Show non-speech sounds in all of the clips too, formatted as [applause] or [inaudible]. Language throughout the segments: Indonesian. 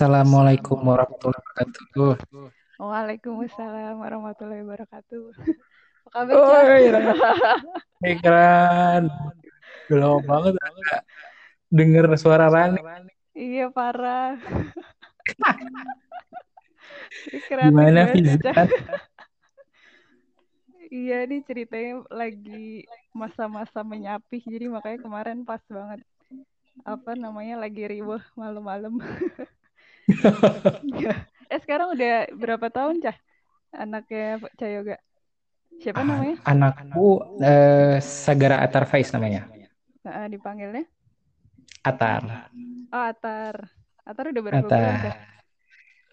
Assalamualaikum warahmatullahi wabarakatuh. Waalaikumsalam warahmatullahi wabarakatuh. [laughs] Apa kabar, Oh, iya. keren. Lama banget gak denger suara Rani. Iya, parah. [laughs] Kreatif Gimana. Fizan? Iya, ini ceritanya lagi masa-masa menyapih, jadi makanya kemarin pas banget. Apa namanya, lagi riweh malam-malam. [laughs] [laughs] eh, sekarang udah berapa tahun, Cah? Anaknya Pak Cayoga. Siapa namanya? Anakku eh, Sagara Atar Faiz namanya. Nah, dipanggilnya? Atar. Oh, Atar. Atar udah berapa Atar. bulan, Cah?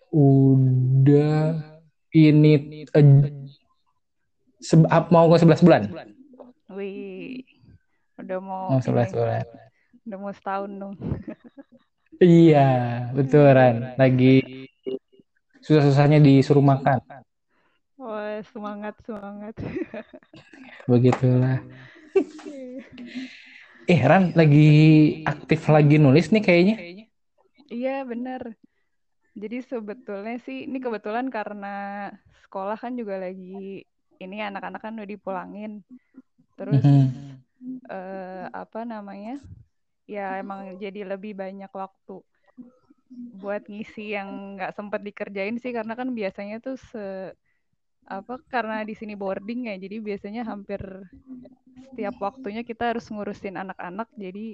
Udah ini eh, ap- mau ke 11 bulan. Wih, udah mau Mau 11 ini, bulan. udah mau setahun dong. [laughs] Iya, betul Ran. Lagi susah-susahnya disuruh makan. Wah, semangat, semangat. Begitulah. [laughs] Eh, Ran lagi aktif lagi nulis nih kayaknya. Iya, bener. Jadi sebetulnya sih, ini kebetulan karena sekolah kan juga lagi, ini anak-anak kan udah dipulangin. Terus, Mhm. eh, apa namanya, ya emang jadi lebih banyak waktu buat ngisi yang nggak sempat dikerjain sih, karena kan biasanya tuh se, apa, karena di sini boarding ya, jadi biasanya hampir setiap waktunya kita harus ngurusin anak-anak, jadi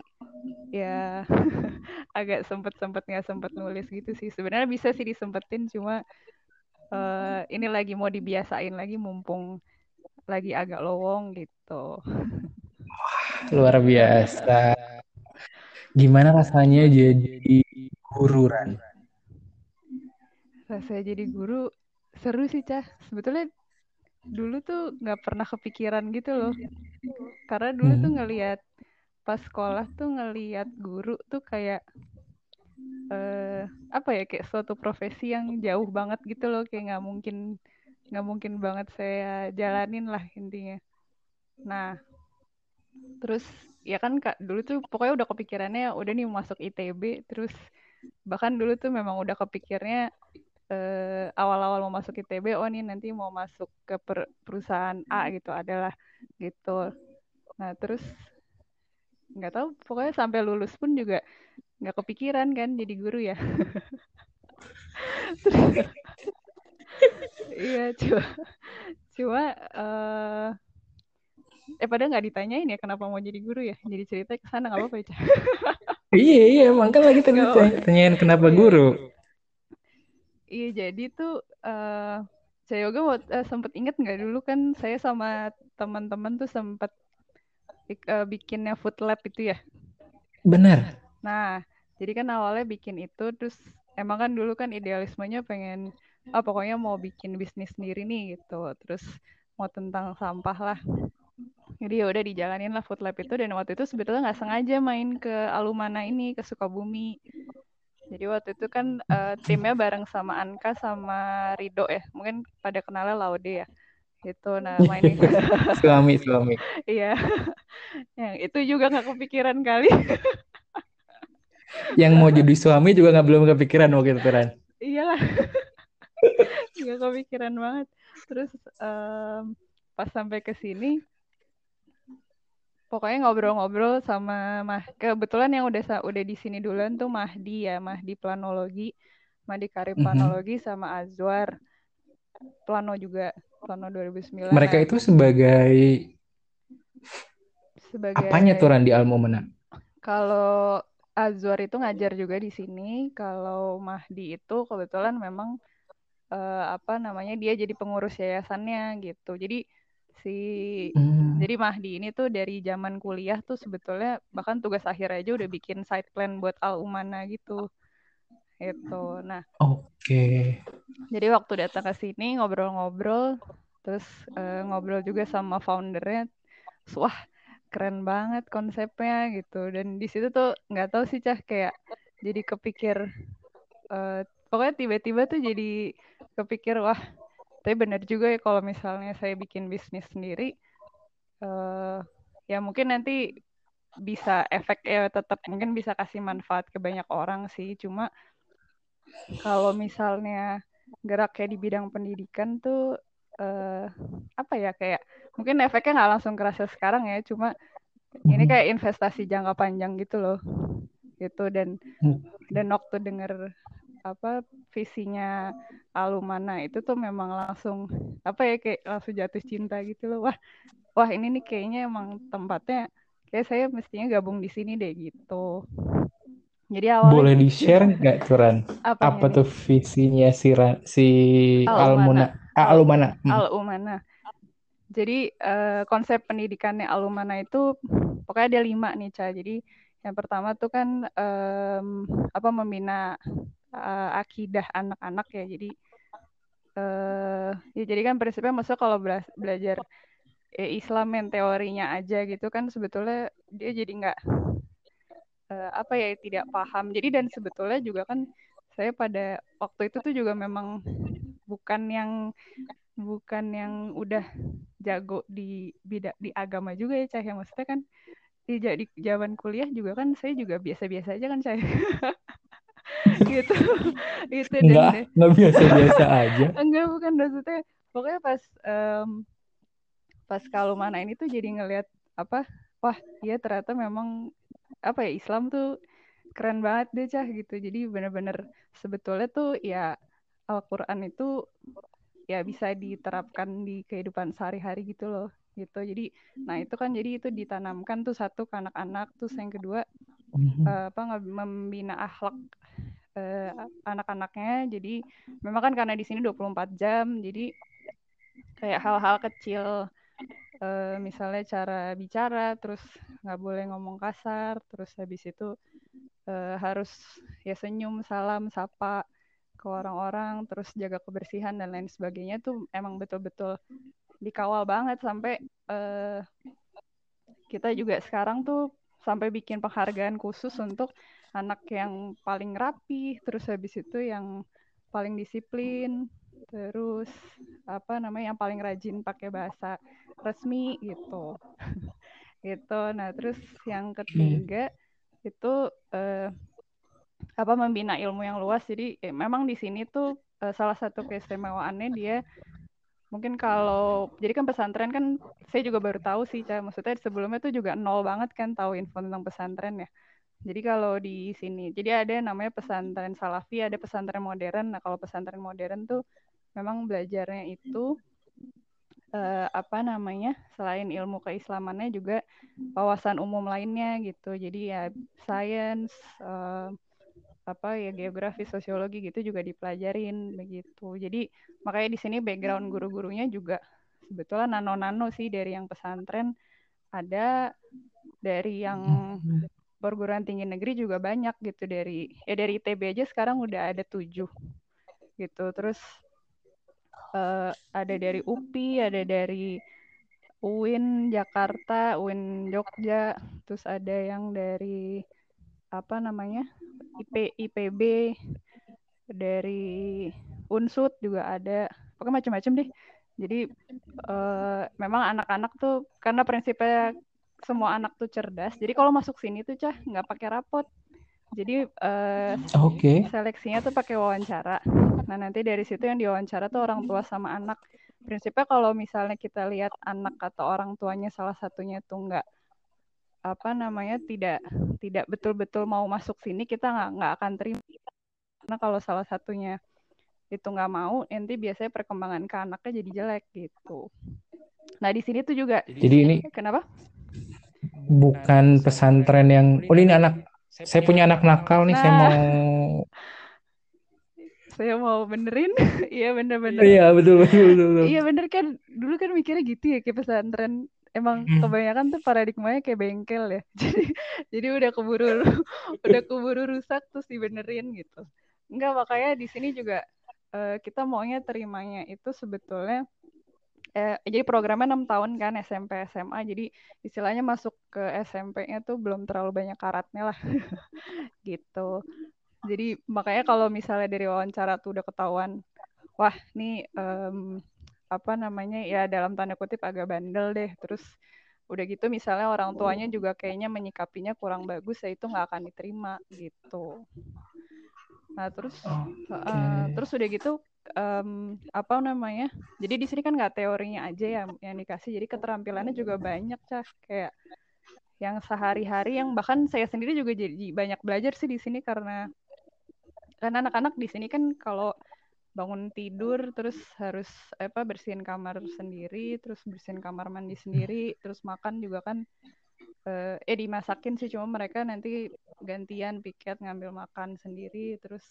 ya [laughs] agak sempet-sempet nggak sempet nulis gitu sih. Sebenarnya bisa sih disempetin, cuma eh, ini lagi mau dibiasain lagi mumpung lagi agak lowong gitu. Luar biasa. Gimana rasanya jadi guru, Ran? Rasanya jadi guru seru sih, Cah. Sebetulnya dulu tuh nggak pernah kepikiran gitu loh. Karena dulu tuh Hmm. ngelihat pas sekolah tuh ngelihat guru tuh kayak eh apa ya kayak suatu profesi yang jauh banget gitu loh kayak nggak mungkin nggak mungkin banget saya jalanin lah intinya. Nah, terus ya kan kak dulu tuh pokoknya udah kepikirannya udah nih masuk ITB terus bahkan dulu tuh memang udah kepikirnya eh, awal-awal mau masuk ITB oh nih nanti mau masuk ke per- perusahaan A gitu adalah gitu. Nah, terus nggak tahu pokoknya sampai lulus pun juga nggak kepikiran kan jadi guru ya. [laughs] Iya, cuma cuma eh eh pada nggak ditanyain ya kenapa mau jadi guru ya? Jadi cerita ke sana nggak apa-apa ya? [laughs] Iya, iya, emang kan lagi tadi tanya- tanyain kenapa Iya. guru. Iya, jadi tuh eh saya yoga waktu- eh, sempet inget nggak dulu kan saya sama teman-teman tuh sempet ik- eh, bikinnya food lab itu ya. Benar. Nah, jadi kan awalnya bikin itu terus emang kan dulu kan idealismenya pengen ah pokoknya mau bikin bisnis sendiri nih gitu. Terus mau tentang sampah lah. Jadi ya udah dijalanin lah food lab itu dan waktu itu sebetulnya nggak sengaja main ke Alumana ini ke Sukabumi. Jadi waktu itu kan eh, timnya bareng sama Anka sama Rido ya. Mungkin pada kenalnya Laude ya. Gitu. Nah, main [laughs] Suami, suami. iya. [laughs] Yang itu juga nggak kepikiran kali. [laughs] Yang mau jadi suami juga nggak belum kepikiran waktu itu, Ran. Iyalah. Nggak kepikiran banget. Terus em, pas sampai ke sini pokoknya ngobrol-ngobrol sama Mah kebetulan yang udah udah di sini duluan tuh Mahdi ya, Mahdi planologi, Mahdi karir Mhm. planologi sama Azwar. Plano juga, Plano 2009. Mereka itu sebagai sebagai apanya tuh Ran di Almomena? Kalau Azwar itu ngajar juga di sini, kalau Mahdi itu kebetulan memang eh, apa namanya dia jadi pengurus yayasannya gitu. Jadi si Hmm. jadi Mahdi ini tuh dari zaman kuliah tuh sebetulnya bahkan tugas akhir aja udah bikin side plan buat Al Umana gitu. Itu. Nah, Oke. jadi waktu datang ke sini ngobrol-ngobrol, terus eh, ngobrol juga sama foundernya, wah keren banget konsepnya gitu. Dan di situ tuh nggak tahu sih cah kayak jadi kepikir, eh, pokoknya tiba-tiba tuh jadi kepikir wah, tapi benar juga ya kalau misalnya saya bikin bisnis sendiri, eh, ya mungkin nanti bisa efek ya tetap mungkin bisa kasih manfaat ke banyak orang sih. Cuma kalau misalnya gerak kayak di bidang pendidikan tuh uh, apa ya kayak mungkin efeknya nggak langsung kerasa sekarang ya cuma ini kayak investasi jangka panjang gitu loh. Gitu dan dan waktu denger apa visinya Alumana itu tuh memang langsung apa ya kayak langsung jatuh cinta gitu loh. Wah wah ini nih kayaknya emang tempatnya kayak saya mestinya gabung di sini deh gitu. Jadi awalnya boleh di share nggak Turan? Apa, tuh visinya si si Alumana ah, Alumana hmm. Alumana jadi uh, konsep pendidikannya Alumana itu pokoknya ada lima nih Ca. Jadi yang pertama tuh kan um, apa membina uh, akidah anak-anak ya. Jadi uh, ya jadi kan prinsipnya maksudnya kalau bela belajar ya Islam yang teorinya aja gitu kan sebetulnya dia jadi nggak uh, apa ya tidak paham. Jadi dan sebetulnya juga kan saya pada waktu itu tuh juga memang bukan yang bukan yang udah jago di bidang di agama juga ya cah yang maksudnya kan di jadi zaman kuliah juga kan saya juga biasa-biasa aja kan saya [laughs] [laughs] gitu. Itu enggak enggak biasa-biasa aja. [laughs] Enggak bukan maksudnya pokoknya pas um, pas kalau mana ini tuh jadi ngelihat apa wah iya ternyata memang apa ya Islam tuh keren banget deh cah gitu. Jadi bener-bener sebetulnya tuh ya Al-Quran itu ya bisa diterapkan di kehidupan sehari-hari gitu loh gitu. Jadi nah itu kan jadi itu ditanamkan tuh satu ke anak-anak terus yang kedua uh, apa membina akhlak uh, anak-anaknya. Jadi memang kan karena di sini 24 jam jadi kayak hal-hal kecil uh, misalnya cara bicara terus nggak boleh ngomong kasar terus habis itu uh, harus ya senyum salam sapa ke orang-orang terus jaga kebersihan dan lain sebagainya tuh emang betul-betul dikawal banget sampai uh, kita juga sekarang tuh sampai bikin penghargaan khusus untuk anak yang paling rapi, terus habis itu yang paling disiplin, terus apa namanya yang paling rajin pakai bahasa resmi gitu. [laughs] gitu. Nah, terus yang ketiga itu uh, apa membina ilmu yang luas. Jadi eh, memang di sini tuh uh, salah satu keistimewaannya dia mungkin kalau jadi kan pesantren kan saya juga baru tahu sih Cah. maksudnya sebelumnya tuh juga nol banget kan tahu info tentang pesantren ya jadi kalau di sini jadi ada namanya pesantren salafi ada pesantren modern. Nah kalau pesantren modern tuh memang belajarnya itu uh, apa namanya selain ilmu keislamannya juga wawasan umum lainnya gitu. Jadi ya science uh, apa ya geografi sosiologi gitu juga dipelajarin begitu. Jadi makanya di sini background guru-gurunya juga sebetulnya nano-nano sih dari yang pesantren ada dari yang perguruan tinggi negeri juga banyak gitu dari ya dari ITB aja sekarang udah ada tujuh gitu. Terus uh, ada dari UPI ada dari UIN Jakarta UIN Jogja terus ada yang dari apa namanya IP IPB dari Unsut juga ada. Pokoknya macam-macam deh. Jadi uh, memang anak-anak tuh karena prinsipnya semua anak tuh cerdas. Jadi kalau masuk sini tuh cah nggak pakai rapot. Jadi uh, okay. seleksinya tuh pakai wawancara. Nah nanti dari situ yang diwawancara tuh orang tua sama anak. Prinsipnya kalau misalnya kita lihat anak atau orang tuanya salah satunya tuh nggak apa namanya tidak tidak betul-betul mau masuk sini kita nggak nggak akan terima. Karena kalau salah satunya itu nggak mau nanti biasanya perkembangan ke anaknya jadi jelek gitu. Nah di sini tuh juga. Jadi ini kenapa bukan pesantren yang oh ini anak saya punya anak nakal nih nah, saya mau [laughs] saya mau benerin. [laughs] Iya bener-bener iya betul betul betul, betul. iya bener kan. Dulu kan mikirnya gitu ya kayak pesantren. Emang hmm. kebanyakan tuh paradigmanya kayak bengkel ya. [laughs] Jadi jadi udah keburu udah keburu rusak terus dibenerin gitu. Enggak makanya di sini juga uh, kita maunya terimanya itu sebetulnya eh, jadi programnya enam tahun kan SMP SMA jadi istilahnya masuk ke SMP-nya tuh belum terlalu banyak karatnya lah. [laughs] Gitu. Jadi makanya kalau misalnya dari wawancara tuh udah ketahuan wah nih um, apa namanya ya dalam tanda kutip agak bandel deh. Terus udah gitu misalnya orang tuanya juga kayaknya menyikapinya kurang bagus ya itu nggak akan diterima gitu. Nah terus Oke. uh, terus udah gitu um, apa namanya? Jadi di sini kan nggak teorinya aja ya yang dikasih, jadi keterampilannya juga banyak cah kayak yang sehari-hari yang bahkan saya sendiri juga jadi banyak belajar sih di sini karena karena anak-anak di sini kan kalau bangun tidur terus harus apa bersihin kamar sendiri terus bersihin kamar mandi sendiri terus makan juga kan eh, eh dimasakin sih cuma mereka nanti gantian piket ngambil makan sendiri terus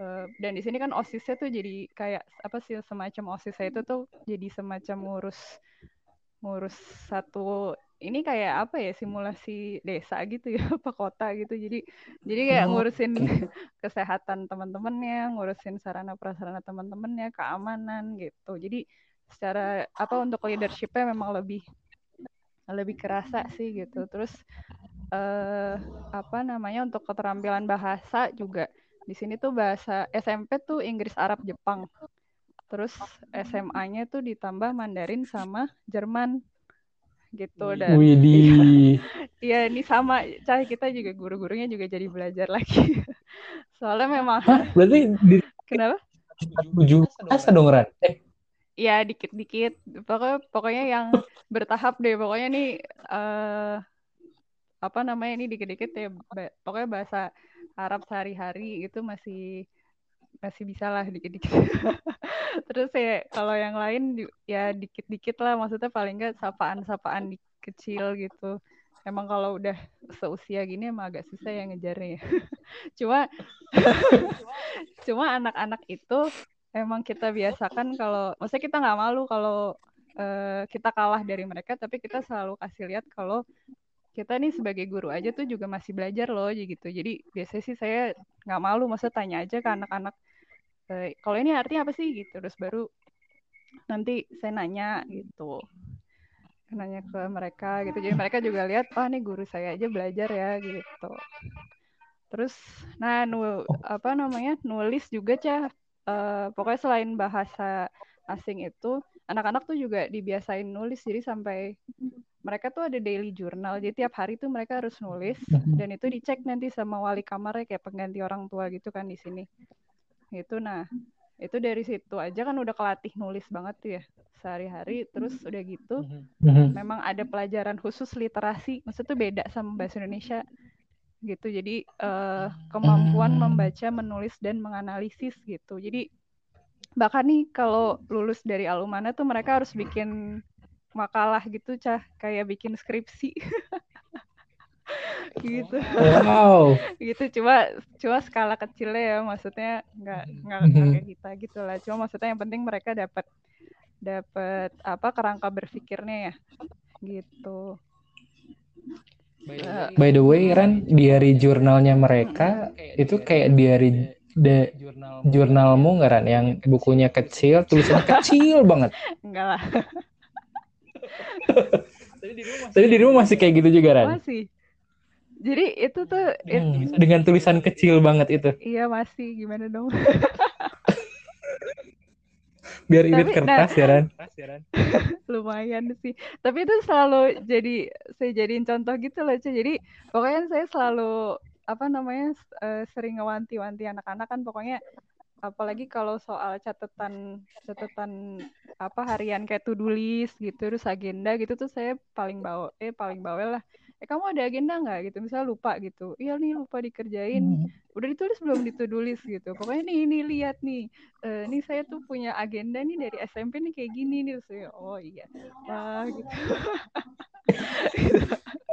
uh, dan di sini kan osisnya tuh jadi kayak apa sih semacam osisnya itu tuh jadi semacam ngurus ngurus satu ini kayak apa ya simulasi desa gitu ya [laughs] apa kota gitu. Jadi jadi kayak ngurusin [laughs] kesehatan teman-temannya ngurusin sarana prasarana teman-temannya keamanan gitu. Jadi secara apa untuk leadershipnya memang lebih lebih kerasa sih gitu. Terus eh, apa namanya untuk keterampilan bahasa juga di sini tuh bahasa SMP tuh Inggris Arab Jepang. Terus SMA-nya tuh ditambah Mandarin sama Jerman. Gitu dan Widih. Iya ini sama. Cah kita juga guru-gurunya juga jadi belajar lagi. [laughs] Soalnya memang Hah, berarti di kenapa? Tujuh bahasa dong Ran? Eh. Ya dikit-dikit. Pokoknya pokoknya yang bertahap deh. Pokoknya nih uh, apa namanya ini dikit-dikit ya. Pokoknya bahasa Arab sehari-hari itu masih masih bisa lah dikit-dikit. [laughs] Terus ya kalau yang lain ya dikit-dikit lah maksudnya paling enggak sapaan-sapaan kecil gitu. Emang kalau udah seusia gini emang agak susah ya ngejarnya. [laughs] cuma [laughs] cuma anak-anak itu emang kita biasakan kalau maksudnya kita nggak malu kalau uh, kita kalah dari mereka tapi kita selalu kasih lihat kalau kita nih sebagai guru aja tuh juga masih belajar loh gitu. Jadi biasanya sih saya nggak malu masa tanya aja ke anak-anak e, kalau ini artinya apa sih? Gitu. Terus baru nanti saya nanya gitu. Nanya ke mereka gitu. Jadi mereka juga lihat oh nih guru saya aja belajar ya gitu. Terus nah nu apa namanya nulis juga cah. Uh, pokoknya selain bahasa asing itu anak-anak tuh juga dibiasain nulis jadi sampai mereka tuh ada daily journal jadi tiap hari tuh mereka harus nulis dan itu dicek nanti sama wali kamarnya kayak pengganti orang tua gitu kan di sini. Itu nah itu dari situ aja kan udah kelatih nulis banget tuh ya sehari-hari terus udah gitu memang ada pelajaran khusus literasi maksudnya tuh beda sama bahasa Indonesia gitu. Jadi uh, kemampuan membaca menulis dan menganalisis gitu. Jadi bahkan nih kalau lulus dari Alumana tuh mereka harus bikin makalah gitu cah. Kayak bikin skripsi. [laughs] Gitu. Wow. Gitu. Cuma cuma skala kecilnya ya. Maksudnya nggak nggak kayak kita gitu lah cuma maksudnya yang penting mereka dapat dapat apa kerangka berpikirnya ya. Gitu. By the way, Ran, diary jurnalnya mereka itu kayak diary de jurnalmu nggak Ran? Yang bukunya kecil, tulisannya kecil [laughs] banget. Enggak lah. [laughs] Tapi di rumah masih kayak gitu juga Ran? Masih. Jadi itu tuh hmm, dengan tulisan kecil banget itu. Iya masih gimana dong? [laughs] Biar irit kertas nah, ya Ran. lumayan sih. Tapi itu selalu jadi saya jadiin contoh gitu loh, Cik. Jadi pokoknya saya selalu apa namanya uh, sering ngewanti-wanti anak-anak kan pokoknya apalagi kalau soal catatan catatan apa harian kayak to do list gitu terus agenda gitu tuh saya paling bawa eh paling bawel lah. Eh kamu ada agenda nggak? gitu misalnya lupa gitu. Iya nih lupa dikerjain. Hmm. udah ditulis belum di to do list gitu. Pokoknya nih ini lihat nih uh, nih saya tuh punya agenda nih dari SMP nih kayak gini nih. Saya oh iya. Wah gitu [laughs]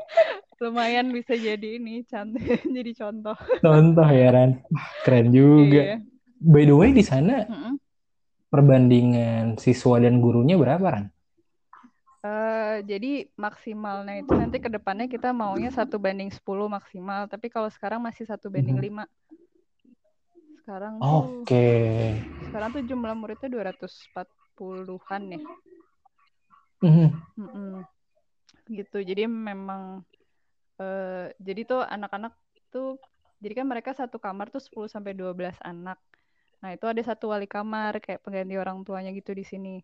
lumayan bisa jadi ini cantik [laughs] jadi contoh contoh ya Ran keren juga iya by the way di sana mm-hmm. perbandingan siswa dan gurunya berapa kan? Uh, jadi maksimalnya itu nanti ke depannya kita maunya satu banding 10 maksimal, tapi kalau sekarang masih satu banding lima. Mm-hmm. Sekarang Oke. Okay. Sekarang tuh jumlah muridnya 240-an ya. Mm-hmm. Mm-mm. Gitu. Jadi memang uh, jadi tuh anak-anak tuh jadi kan mereka satu kamar tuh 10 sampai 12 anak. Nah, itu ada satu wali kamar kayak pengganti orang tuanya gitu di sini.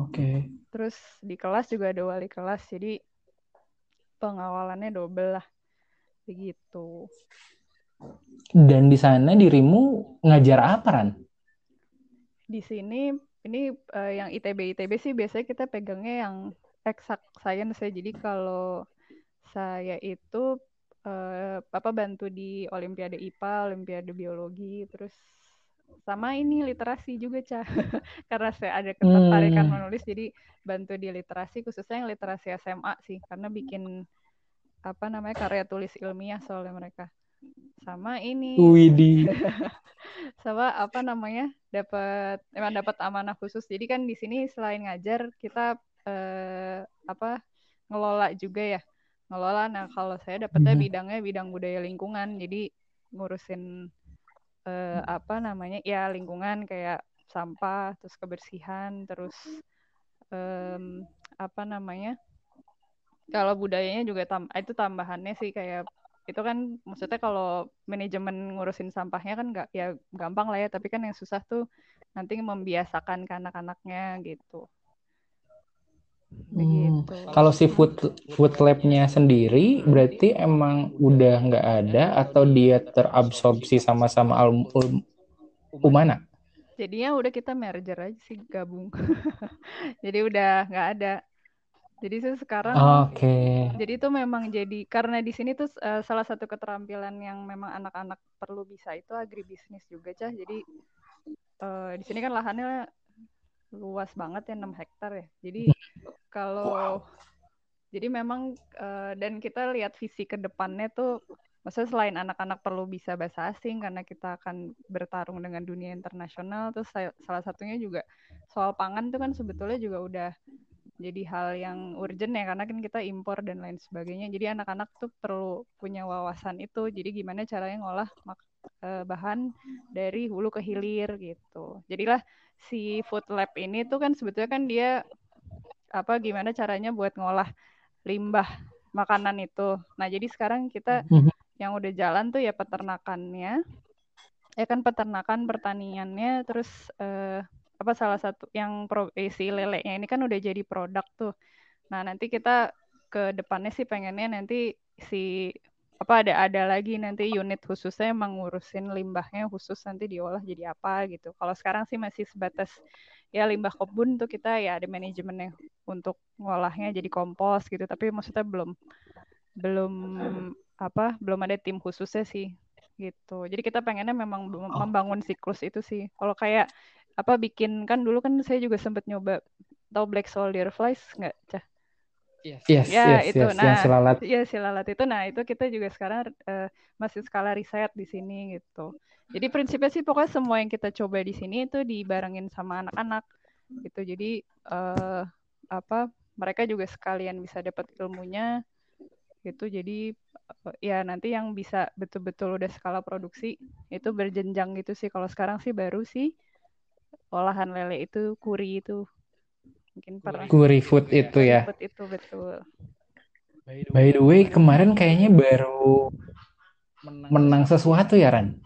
Oke. Okay. Terus di kelas juga ada wali kelas, jadi pengawalannya double lah. Begitu. Dan di sana dirimu ngajar apa, Ran? Di sini ini uh, yang ITB ITB sih biasanya kita pegangnya yang exact science ya. Jadi kalau saya itu uh, apa bantu di Olimpiade IPA, Olimpiade Biologi, terus sama ini literasi juga cah [laughs] karena saya ada ketertarikan hmm. menulis jadi bantu di literasi khususnya yang literasi SMA sih. Karena bikin apa namanya karya tulis ilmiah soalnya mereka. Sama ini. Widi [laughs] sama apa namanya dapat emang dapat amanah khusus. Jadi kan di sini selain ngajar kita eh, apa ngelola juga ya. Ngelola. Nah kalau saya dapatnya hmm. bidangnya bidang budaya lingkungan. Jadi ngurusin eh, apa namanya ya lingkungan kayak sampah terus kebersihan terus um, apa namanya kalau budayanya juga tam itu tambahannya sih kayak itu kan maksudnya kalau manajemen ngurusin sampahnya kan nggak ya gampang lah ya. Tapi kan yang susah tuh nanti membiasakan ke anak-anaknya gitu. Hmm. Kalau si food food labnya sendiri berarti emang udah nggak ada atau dia terabsorpsi sama-sama al Umana? Jadinya udah kita merger aja sih gabung. [laughs] jadi udah nggak ada. Jadi itu sekarang. Oke. Okay. Jadi itu memang jadi karena di sini tuh uh, salah satu keterampilan yang memang anak-anak perlu bisa itu agribisnis juga cah. Jadi uh, di sini kan lahannya luas banget ya 6 hektar ya. Jadi kalau wow. jadi memang uh, dan kita lihat visi ke depannya tuh maksudnya selain anak-anak perlu bisa bahasa asing karena kita akan bertarung dengan dunia internasional terus salah satunya juga soal pangan tuh kan sebetulnya juga udah jadi hal yang urgent ya karena kan kita impor dan lain sebagainya jadi anak-anak tuh perlu punya wawasan itu jadi gimana caranya ngolah uh, bahan dari hulu ke hilir gitu jadilah si food lab ini tuh kan sebetulnya kan dia apa gimana caranya buat ngolah limbah makanan itu. Nah, jadi sekarang kita mhm. yang udah jalan tuh ya peternakannya. Ya kan peternakan pertaniannya terus eh, apa salah satu yang pro, eh, si lelenya ini kan udah jadi produk tuh. Nah, nanti kita ke depannya sih pengennya nanti si apa ada ada lagi nanti unit khususnya emang ngurusin limbahnya khusus nanti diolah jadi apa gitu. Kalau sekarang sih masih sebatas ya limbah kebun tuh kita ya ada manajemennya untuk ngolahnya jadi kompos gitu. Tapi maksudnya belum belum apa belum ada tim khususnya sih gitu. Jadi kita pengennya memang oh. membangun siklus itu sih. Kalau kayak apa bikin kan dulu kan saya juga sempat nyoba tahu black soldier flies nggak cah Yes, yes, ya yes, itu. Yes, nah, yang silalat. Ya silalat itu. Nah itu kita juga sekarang uh, masih skala riset di sini gitu. Jadi prinsipnya sih pokoknya semua yang kita coba di sini itu dibarengin sama anak-anak gitu. Jadi uh, apa mereka juga sekalian bisa dapat ilmunya gitu. Jadi uh, ya nanti yang bisa betul-betul udah skala produksi itu berjenjang gitu sih. Kalau sekarang sih baru sih olahan lele itu kuri itu mungkin pernah Kuri food itu ya. food itu betul. By the way kemarin kayaknya baru menang sesuatu. ya Ran?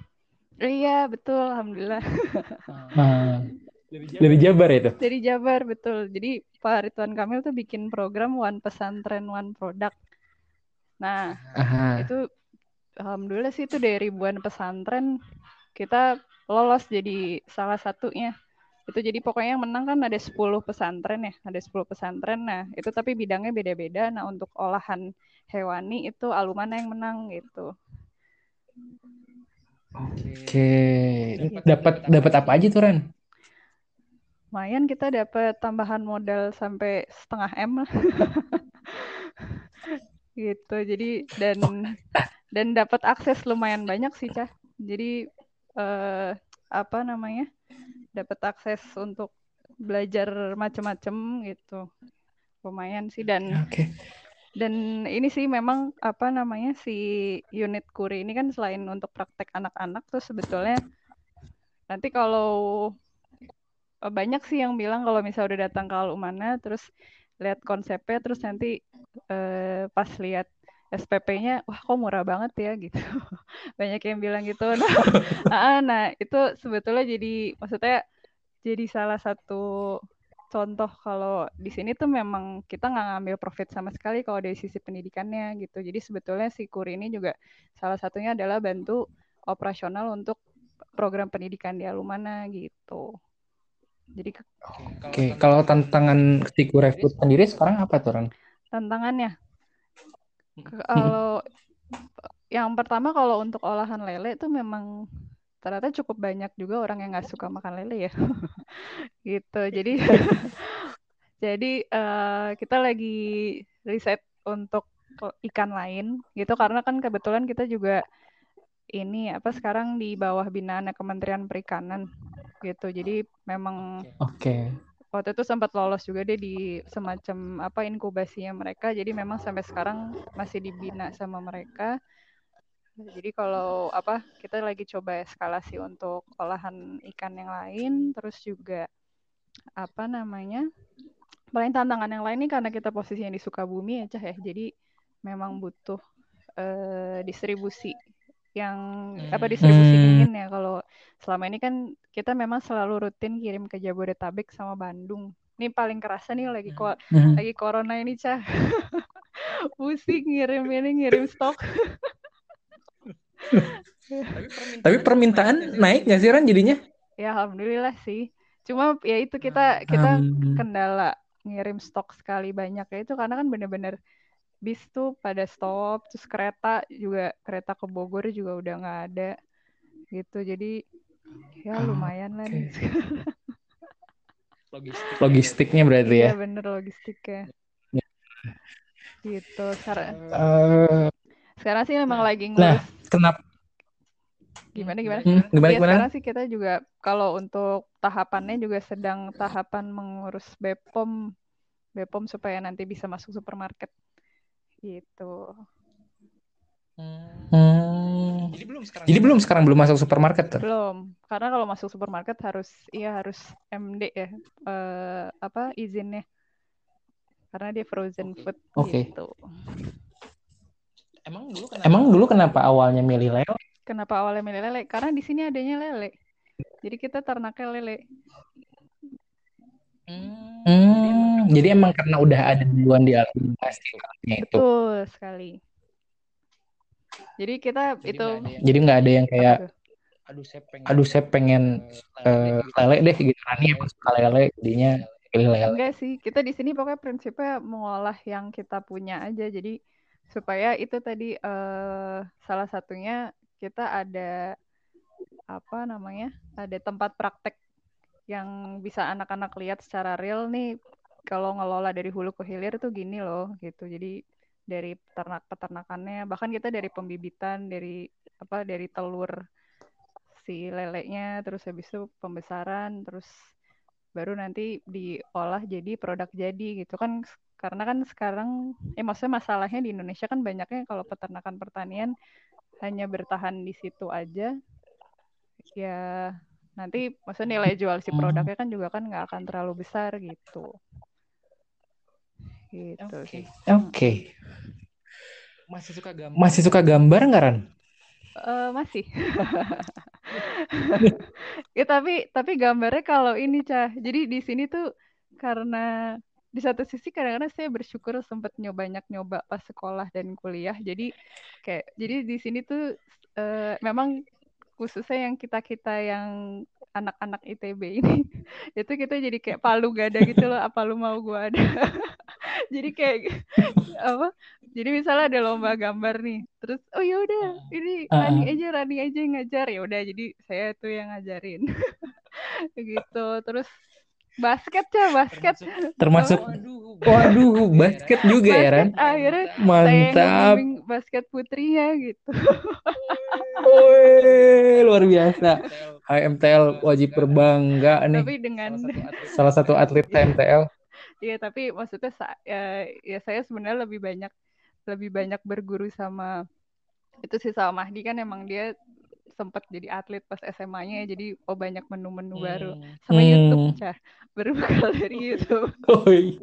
Iya betul alhamdulillah. [laughs] Nah, dari Jabar. itu? Dari Jabar betul. Jadi Pak Ridwan Kamil tuh bikin program One Pesantren One Product. Nah Aha. itu alhamdulillah sih itu dari ribuan pesantren kita lolos jadi salah satunya itu jadi pokoknya yang menang kan ada 10 pesantren ya ada 10 pesantren. Nah itu tapi bidangnya beda-beda. Nah untuk olahan hewani itu alumana yang menang gitu. Oke. Dapat dapat apa aja tuh Ren? Lumayan kita dapat tambahan modal sampai setengah m lah. [laughs] Gitu. Jadi dan dan dapat akses lumayan banyak sih cah. Jadi eh, apa namanya dapat akses untuk belajar macam-macam gitu lumayan sih dan okay. dan ini sih memang apa namanya si unit kuri ini kan selain untuk praktek anak-anak tuh sebetulnya nanti kalau eh, banyak sih yang bilang kalau misalnya udah datang ke Alumana terus lihat konsepnya terus nanti eh, pas lihat SPP-nya wah kok murah banget ya gitu [laughs] banyak yang bilang gitu nah, [laughs] [laughs] ah, nah itu sebetulnya jadi maksudnya jadi salah satu contoh kalau di sini tuh memang kita nggak ngambil profit sama sekali kalau dari sisi pendidikannya gitu jadi sebetulnya si kur ini juga salah satunya adalah bantu operasional untuk program pendidikan di Alumana gitu. Jadi Oke, okay. kalau tantangan Siku Refood sendiri sekarang apa tuh, Ran? Tantangannya kalau yang pertama kalau untuk olahan lele itu memang ternyata cukup banyak juga orang yang nggak suka makan lele ya. [laughs] gitu. Jadi [laughs] jadi uh, kita lagi riset untuk ikan lain gitu karena kan kebetulan kita juga ini apa sekarang di bawah binaan Kementerian Perikanan gitu. Jadi memang Oke. Okay. Waktu itu sempat lolos juga deh di semacam apa inkubasinya mereka. Jadi memang sampai sekarang masih dibina sama mereka. Jadi kalau apa kita lagi coba eskalasi untuk olahan ikan yang lain, terus juga apa namanya? Paling tantangan yang lain nih karena kita posisinya di Sukabumi ya, Cah ya. Jadi memang butuh eh, distribusi yang apa distribusi hmm. dingin ya kalau selama ini kan kita memang selalu rutin kirim ke Jabodetabek sama Bandung. Ini paling kerasa nih lagi ko hmm. lagi corona ini cah. [laughs] Pusing ngirim ini ngirim stok. Tapi permintaan naik nggak sih Ran jadinya? Ya alhamdulillah sih. Cuma ya itu kita kita um. kendala ngirim stok sekali banyak ya itu karena kan bener-bener bis tuh pada stop terus kereta juga kereta ke Bogor juga udah nggak ada gitu jadi ya lumayan lah nih [laughs] Logistik. logistiknya berarti ya iya bener logistiknya ya. gitu sekarang uh, sekarang sih memang lagi ngurus nah kenapa gimana gimana hmm, gimana, ya, gimana? sekarang sih kita juga kalau untuk tahapannya juga sedang tahapan mengurus Bepom Bepom supaya nanti bisa masuk supermarket gitu. Hmm. Jadi belum sekarang. Jadi belum sekarang belum masuk supermarket tuh. Belum, karena kalau masuk supermarket harus iya harus MD ya, uh, apa izinnya. Karena dia frozen okay. food okay. gitu. Emang dulu kenapa? Emang dulu kenapa awalnya milih lele? Kenapa awalnya milih lele? Karena di sini adanya lele. Jadi kita ternaknya lele. Hmm, jadi, emang karena udah ada duluan di alam pasti itu. Betul sekali. Jadi kita jadi itu jadi nggak ada yang kayak aduh saya pengen aduh saya pengen uh, lele deh gitu Rani emang suka lele jadinya pilih lele. Enggak sih, kita di sini pokoknya prinsipnya mengolah yang kita punya aja. Jadi supaya itu tadi uh, salah satunya kita ada apa namanya? Ada tempat praktek yang bisa anak-anak lihat secara real nih kalau ngelola dari hulu ke hilir tuh gini loh gitu. Jadi dari peternak peternakannya bahkan kita dari pembibitan dari apa dari telur si leleknya terus habis itu pembesaran terus baru nanti diolah jadi produk jadi gitu kan karena kan sekarang eh maksudnya masalahnya di Indonesia kan banyaknya kalau peternakan pertanian hanya bertahan di situ aja ya nanti maksudnya nilai jual si hmm. produknya kan juga kan nggak akan terlalu besar gitu gitu oke. okay. okay. masih suka gambar? Masih suka gambar nggak Ran? Uh, masih. [laughs] Ya tapi tapi gambarnya kalau ini cah jadi di sini tuh karena di satu sisi kadang-kadang saya bersyukur sempat nyoba banyak nyoba pas sekolah dan kuliah. Jadi kayak jadi di sini tuh uh, memang khususnya yang kita kita yang anak-anak ITB ini [laughs] itu kita jadi kayak palu gak ada gitu loh apa lu mau gua ada [laughs] [laughs] jadi kayak [laughs] apa jadi misalnya ada lomba gambar nih terus oh ya udah ini uh, Rani aja Rani aja yang ngajar. Ya udah jadi saya tuh yang ngajarin. [laughs] Gitu terus basket ya basket. Termasuk waduh basket juga basket, ya Ran? akhirnya mantap. saya basket putrinya gitu. Woi, luar biasa. HMTL wajib berbangga nih. Tapi dengan salah satu atlet. HMTL. Iya, tapi maksudnya ya, ya saya sebenarnya lebih banyak lebih banyak berguru sama itu sih sama Mahdi kan emang dia sempat jadi atlet pas SMA-nya jadi oh banyak menu-menu hmm. baru sama hmm. YouTube cah berbekal dari [laughs] YouTube. Oh, iya.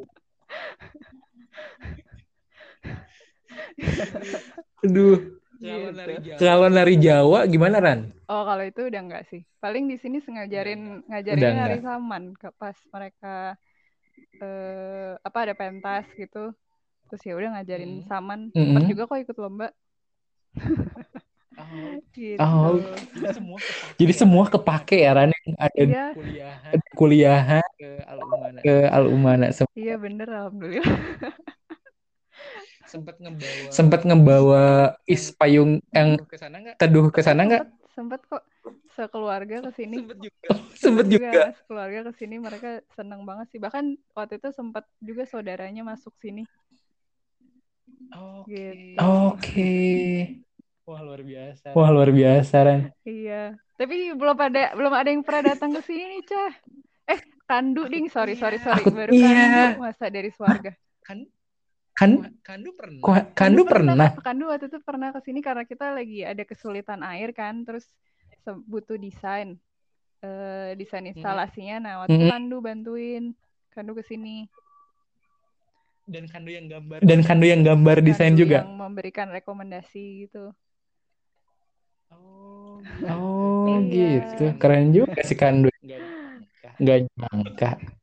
Aduh. Gitu. Kalau nari Jawa gimana Ran? Oh kalau itu udah enggak sih. Paling di sini sengajarin ngajarin nari saman ke pas mereka eh, apa ada pentas gitu. Terus ya udah ngajarin hmm. saman. Sempat hmm. juga kok ikut lomba. oh, [laughs] gitu. Oh, jadi semua kepake ya Ran yang ada di Iya, kuliahan ke Al-Umana. Ke Al-Umana. Sem- iya bener alhamdulillah. Sempat ngebawa sempat ngebawa is payung yang teduh ke sana nggak? Sempet kok sekeluarga ke sini. Sempet [laughs] juga. Sekeluarga ke sini mereka seneng banget sih. Bahkan waktu itu sempat juga saudaranya masuk sini. Oke. Gitu. Oke. Wah luar biasa. Wah luar biasa Ran. Iya. Tapi belum ada belum ada yang pernah datang ke sini, Cah. Eh, Kandu ding, sorry sorry sorry Aku- baru iya. Kandu masa dari Swarga. Kan Kandu pernah. Kandu pernah. Kandu waktu itu pernah ke sini karena kita lagi ada kesulitan air kan, terus butuh desain eh desain instalasinya. Nah, waktu itu Mhm. Kandu bantuin. Kandu ke sini. Dan Kandu yang gambar. Dan Kandu yang gambar desain Kandu juga. Yang memberikan rekomendasi gitu. Oh Iya. gitu. Keren juga si Kandu. Gak nyangka.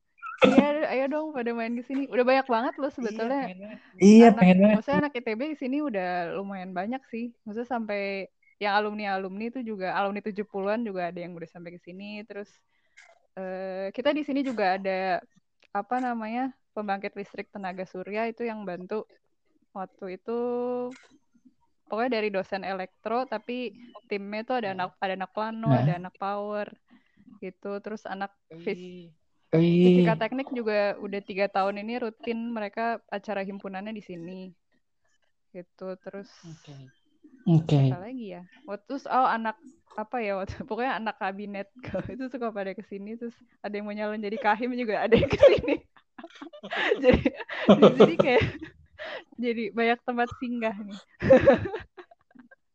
Iya, ayo dong pada main ke sini. Udah banyak banget loh sebetulnya. Iya anak, pengen banget. Maksudnya anak ITB di sini udah lumayan banyak sih. Maksudnya sampai yang alumni-alumni itu juga alumni 70-an juga ada yang udah sampai ke sini. Terus eh, kita di sini juga ada apa namanya? pembangkit listrik tenaga surya itu yang bantu waktu itu pokoknya dari dosen elektro tapi timnya tuh ada anak ada anak plano, Nah. ada anak power gitu. Terus anak fis. Fisika teknik juga udah tiga tahun ini rutin mereka acara himpunannya di sini gitu terus Oke. apa lagi ya waktu terus oh anak apa ya waktu [laughs] pokoknya anak kabinet [laughs] itu suka pada ke sini terus ada yang mau nyalon jadi kahim juga ada yang ke sini [laughs] jadi jadi kayak jadi banyak tempat singgah nih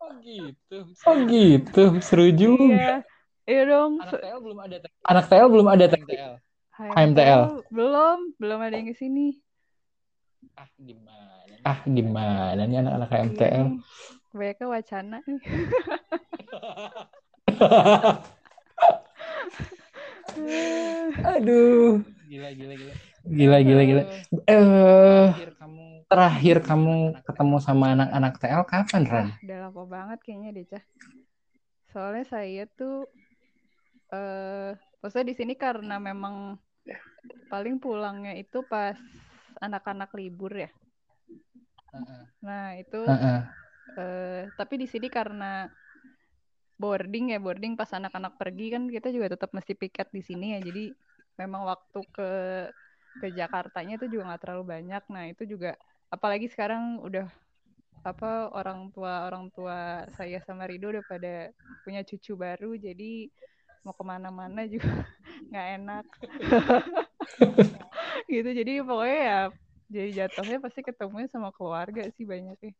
Oh gitu. Oh gitu. Seru juga. iya iya dong Anak TL belum ada. Anak TL belum ada TL. HMTL. belum belum ada yang ke sini Ah gimana? Ah gimana nih anak-anak HMTL? banyak wacana nih [laughs] Aduh. Gila gila gila. Gila gila gila. Eh terakhir kamu ketemu sama anak-anak TL kapan Ran? Udah lama banget kayaknya deh, Cah. Soalnya saya tuh eh maksudnya di sini karena memang paling pulangnya itu pas anak-anak libur ya. Nah, itu Heeh. eh tapi di sini karena boarding ya, boarding pas anak-anak pergi kan kita juga tetap mesti piket di sini ya. Jadi memang waktu ke ke Jakartanya itu juga nggak terlalu banyak. Nah, itu juga apalagi sekarang udah apa orang tua orang tua saya sama Rido udah pada punya cucu baru jadi mau ke mana-mana juga [laughs] nggak enak [laughs] [laughs] gitu jadi pokoknya ya jadi jatuhnya pasti ketemunya sama keluarga sih banyaknya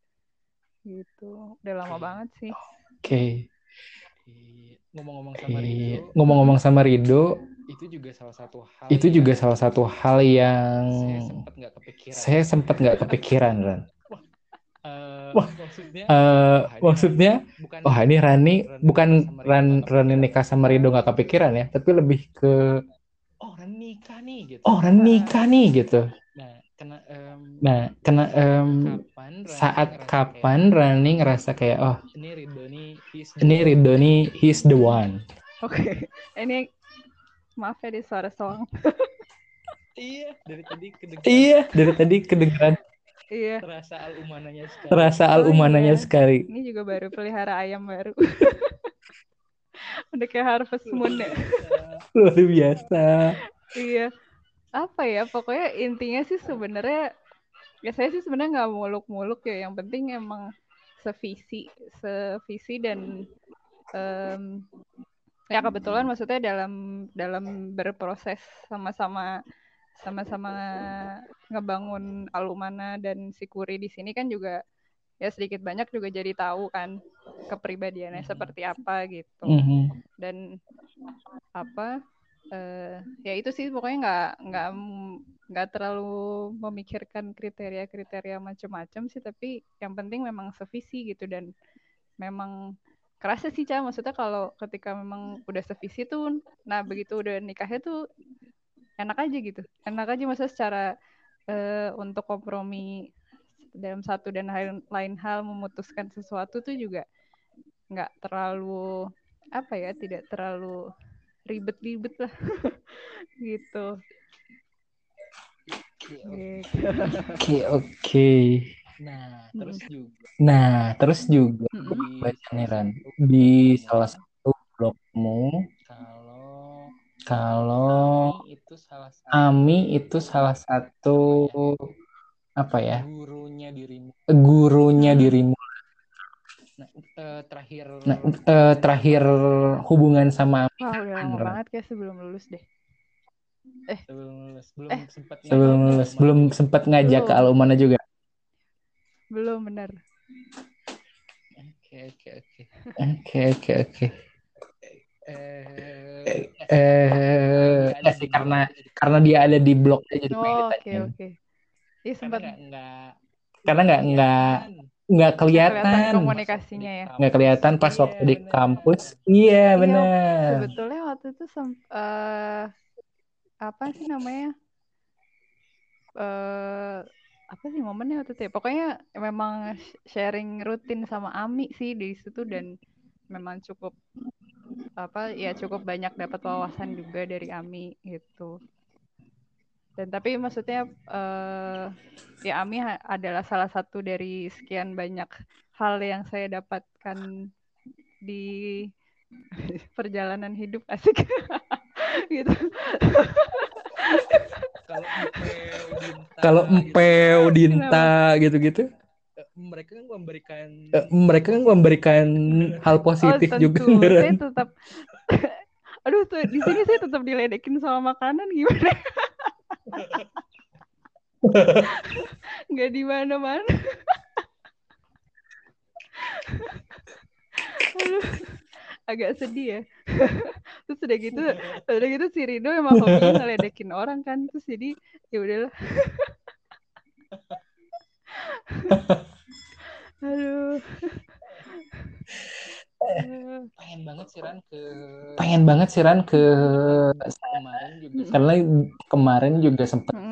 gitu udah lama banget sih Oke. Ngomong-ngomong sama Rido, ngomong-ngomong sama Rido, itu juga salah satu hal. Itu juga salah satu hal yang saya sempat nggak kepikiran, Ran. [laughs] Wah, maksudnya, maksudnya, wah ini Rani bukan Ran Rani nikah sama Rido nggak kepikiran ya, tapi lebih ke nikah nih gitu. oh Ran nikah nih gitu. Nah, kena em, Nah, kena em, kapan saat ngerasa kapan Rani ngerasa kayak oh ini Ridho nih he's the ini one. Rido nih he's the one. oke [laughs] ini maaf ya di suara soang [laughs] Iya, dari tadi kedengeran Iya, dari tadi kedengaran iya terasa al-umananya sekali. terasa Oh, al-umananya iya. sekali. ini juga baru pelihara ayam baru [laughs] udah kayak harvest moon ya Luar biasa. Iya. Apa ya? Pokoknya intinya sih sebenarnya ya saya sih sebenarnya nggak muluk-muluk ya. Yang penting emang sevisi, sevisi dan em, ya kebetulan maksudnya dalam dalam berproses sama-sama sama-sama ngebangun Alumana dan Sikuri di sini kan juga ya sedikit banyak juga jadi tahu kan kepribadiannya seperti apa gitu Mhm. dan apa eh ya itu sih pokoknya nggak nggak nggak terlalu memikirkan kriteria-kriteria macam-macam sih tapi yang penting memang sevisi gitu dan memang kerasa sih Ca. Maksudnya kalau ketika memang udah sevisi tuh nah begitu udah nikahnya tuh enak aja gitu. Enak aja maksudnya secara eh, untuk kompromi dalam satu dan hal- lain hal memutuskan sesuatu tuh juga nggak terlalu apa ya tidak terlalu ribet-ribet lah gitu [laughs] gitu Oke, oke. Nah, terus juga Nah, terus juga Mm-mm. di baca nih Ran di salah satu blogmu kalau kalau Ami itu salah satu Ami itu salah satu apa apa ya ya gurunya dirimu. gurunya Hmm. dirimu. Nah, eh, terakhir Nah, eh, terakhir hubungan sama wah udah lama banget kayak sebelum lulus deh sebelum lulus belum eh sempat Sebelum ngajak lulus ke belum Alumana juga. sempat ngajak ke belum Alumana juga. belum benar Oke, oke, oke. Oke, oke, oke. Eh, Eh, eh, eh sih karena karena dia ada di blog aja jadi pengen oh oke ditanyain. oke Iya karena sempat nggak nggak Karena nggak nggak kelihatan nggak kelihatan di komunikasinya ya nggak kelihatan pas Iya, waktu di benar. kampus. Iya iya benar. sebetulnya waktu itu eh, apa sih namanya eh apa sih momennya waktu itu ya? Pokoknya memang sh- sharing rutin sama Ami sih di situ dan memang cukup apa ya cukup banyak dapat wawasan juga dari Ami gitu. Dan tapi maksudnya eh ya Ami adalah salah satu dari sekian banyak hal yang saya dapatkan di perjalanan hidup asik. [laughs] Gitu. kalau empeu Dinta gitu, gitu-gitu, eh, mereka kan memberikan eh, mereka kan memberikan hal Oh positif juga. Tentu, saya [laughs] tetap, [laughs] aduh tuh di sini saya tetap diledekin sama makanan gimana? Nggak di mana-mana. Aduh, agak sedih ya. Terus udah gitu, udah gitu si Rido emang hobinya ngeledekin orang kan, terus jadi ya udahlah. Aduh. Pengen banget sih Ran ke Pengen banget sih Ran ke kemarin juga karena kemarin juga sempet mm-mm.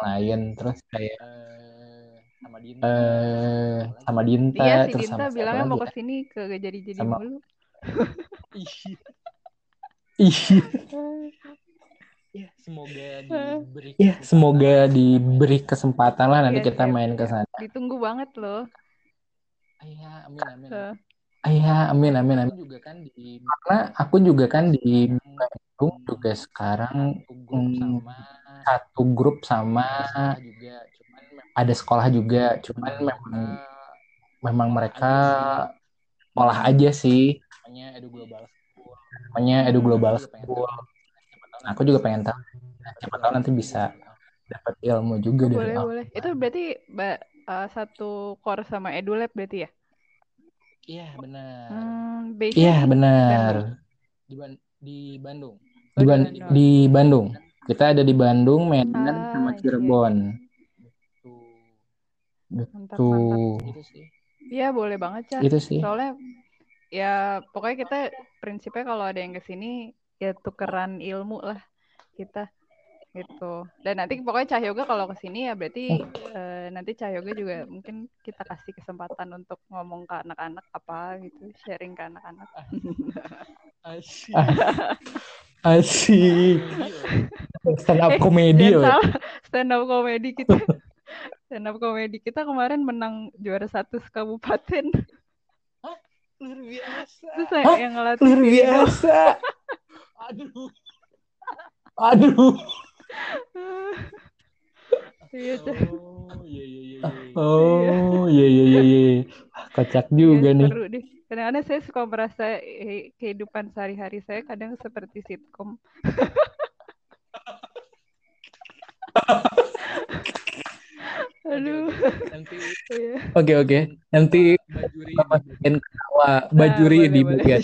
Yang lain terus kayak eh, sama Dinta eh sama Dinta Iya si terus Dinta sama bilangnya mau ya? ke sini ke jadi-jadi Sama- mulu. [laughs] Iya. Iya, ya semoga [laughs] diberi iya, [laughs] kesempatan semoga diberi kesempatan lah nanti Iya, kita siap, main ke sana. Ditunggu banget loh. Iya, amin amin. Eh, Iya, amin amin Aku amin. juga kan di Karena aku juga kan di sekarang Bandung juga sekarang satu grup hmm, sama satu grup sama ada sekolah juga, cuman ada sekolah juga, cuman memang mereka memang mereka aja sih, olah aja sih. namanya Edu Global School. Namanya Edu Hmm. Global School. tahu Aku nanti juga bisa pengen tahu. Siapa tahu nanti bisa dapat ilmu juga oh, dari boleh boleh. Itu berarti ba- eh, satu core sama EduLab berarti ya? Iya, benar. Hmm, Iya, di benar. Di, Ban- di Bandung. Di, Oh, di Ban- di Bandung. Kita ada di Bandung, Medan, Ah, sama iya, Cirebon. Mantap. Tuh, gitu sih. Iya, boleh banget, Cah. itu sih. Soalnya ya pokoknya kita prinsipnya kalau ada yang ke sini ya tukeran ilmu lah kita gitu. Dan nanti pokoknya Cah Yoga kalau ke sini ya berarti eh, nanti Cah Yoga juga mungkin kita kasih kesempatan untuk ngomong ke anak-anak apa gitu, sharing ke anak-anak. Asyik. Ah, Asik. Stand up Eh, comedy jangan ya. salah, stand up comedy kita. Stand up comedy kita kemarin menang juara satu sekabupaten. Luar biasa. Terus saya Hah? yang ngelatih Luar biasa. Aduh. Aduh. Iya. Oh, iya iya iya. iya. Oh, iya iya iya iya. Kocak Iya, juga nih. seru deh. Kadang-kadang saya suka merasa eh, kehidupan sehari-hari saya kadang seperti sitkom. Oke, Aduh. oke. Nanti Iya. Oke oke. Nanti Mbak Juri Bapak di- bikin ketawa Nah, bajuri di bagian.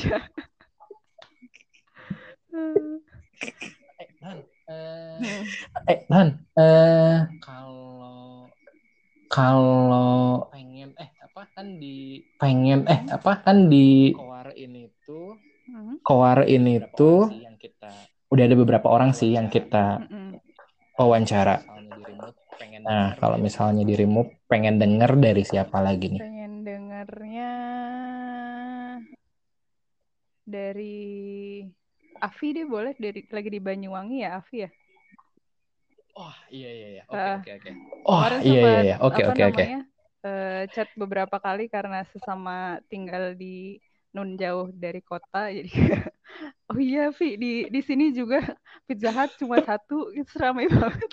Aja. Eh, Han, eh, Hmm. Eh, Han, eh kalau kalau pengen eh apa kan di pengen eh apa kan di Koar ini tuh Hmm. Koar ini beberapa tuh yang kita udah ada beberapa orang sih yang kita Mm-mm. wawancara. Nah, kalau dari misalnya di remove pengen denger dari siapa lagi nih? Pengen dengernya dari Afi deh boleh dari lagi di Banyuwangi ya Afi ya Oh iya iya iya. Oke oke oke. Oh Kemarin iya iya sempat, iya. Oke oke oke. eh, chat beberapa kali karena sesama tinggal di nun jauh dari kota [laughs] jadi oh iya Vi di di sini juga Pizza Hut cuma satu itu ramai banget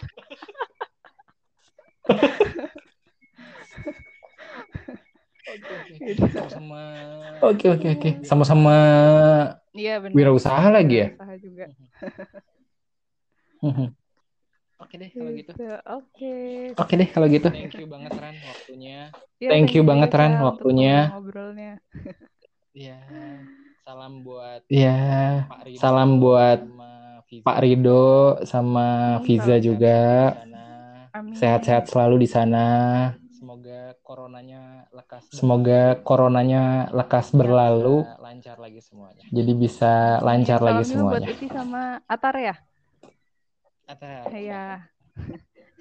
Oke oke. Gitu. Sama-sama. Oke oke oke. Sama-sama iya benar wirausaha lagi ya. Wirausaha juga Mhm. [laughs] Oke deh kalau gitu. Gitu, oke Oke deh kalau gitu. Thank you banget Ran waktunya. Ya, Thank you banget, Ran, waktunya. ngobrol-ngobrolnya [laughs] Iya. Salam buat Ya, Pak Rido salam buat Pak Rido sama Viza juga. Sehat-sehat selalu di sana. Semoga coronanya lekas Semoga coronanya lekas berlalu. Bisa lancar lagi semuanya. Jadi bisa lancar Salam lagi juga buat semuanya. Uci sama Atar ya Atar. Iya.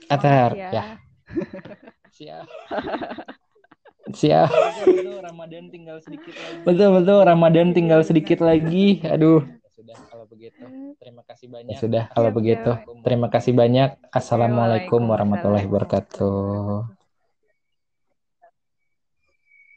Atar, Semangat ya. Siap. Siap. Betul, Ramadan tinggal sedikit lagi. Betul betul Ramadan tinggal sedikit lagi. Aduh. Ya sudah kalau begitu. Terima kasih banyak. Ya sudah kalau begitu. Terima kasih banyak. Assalamualaikum warahmatullahi wabarakatuh.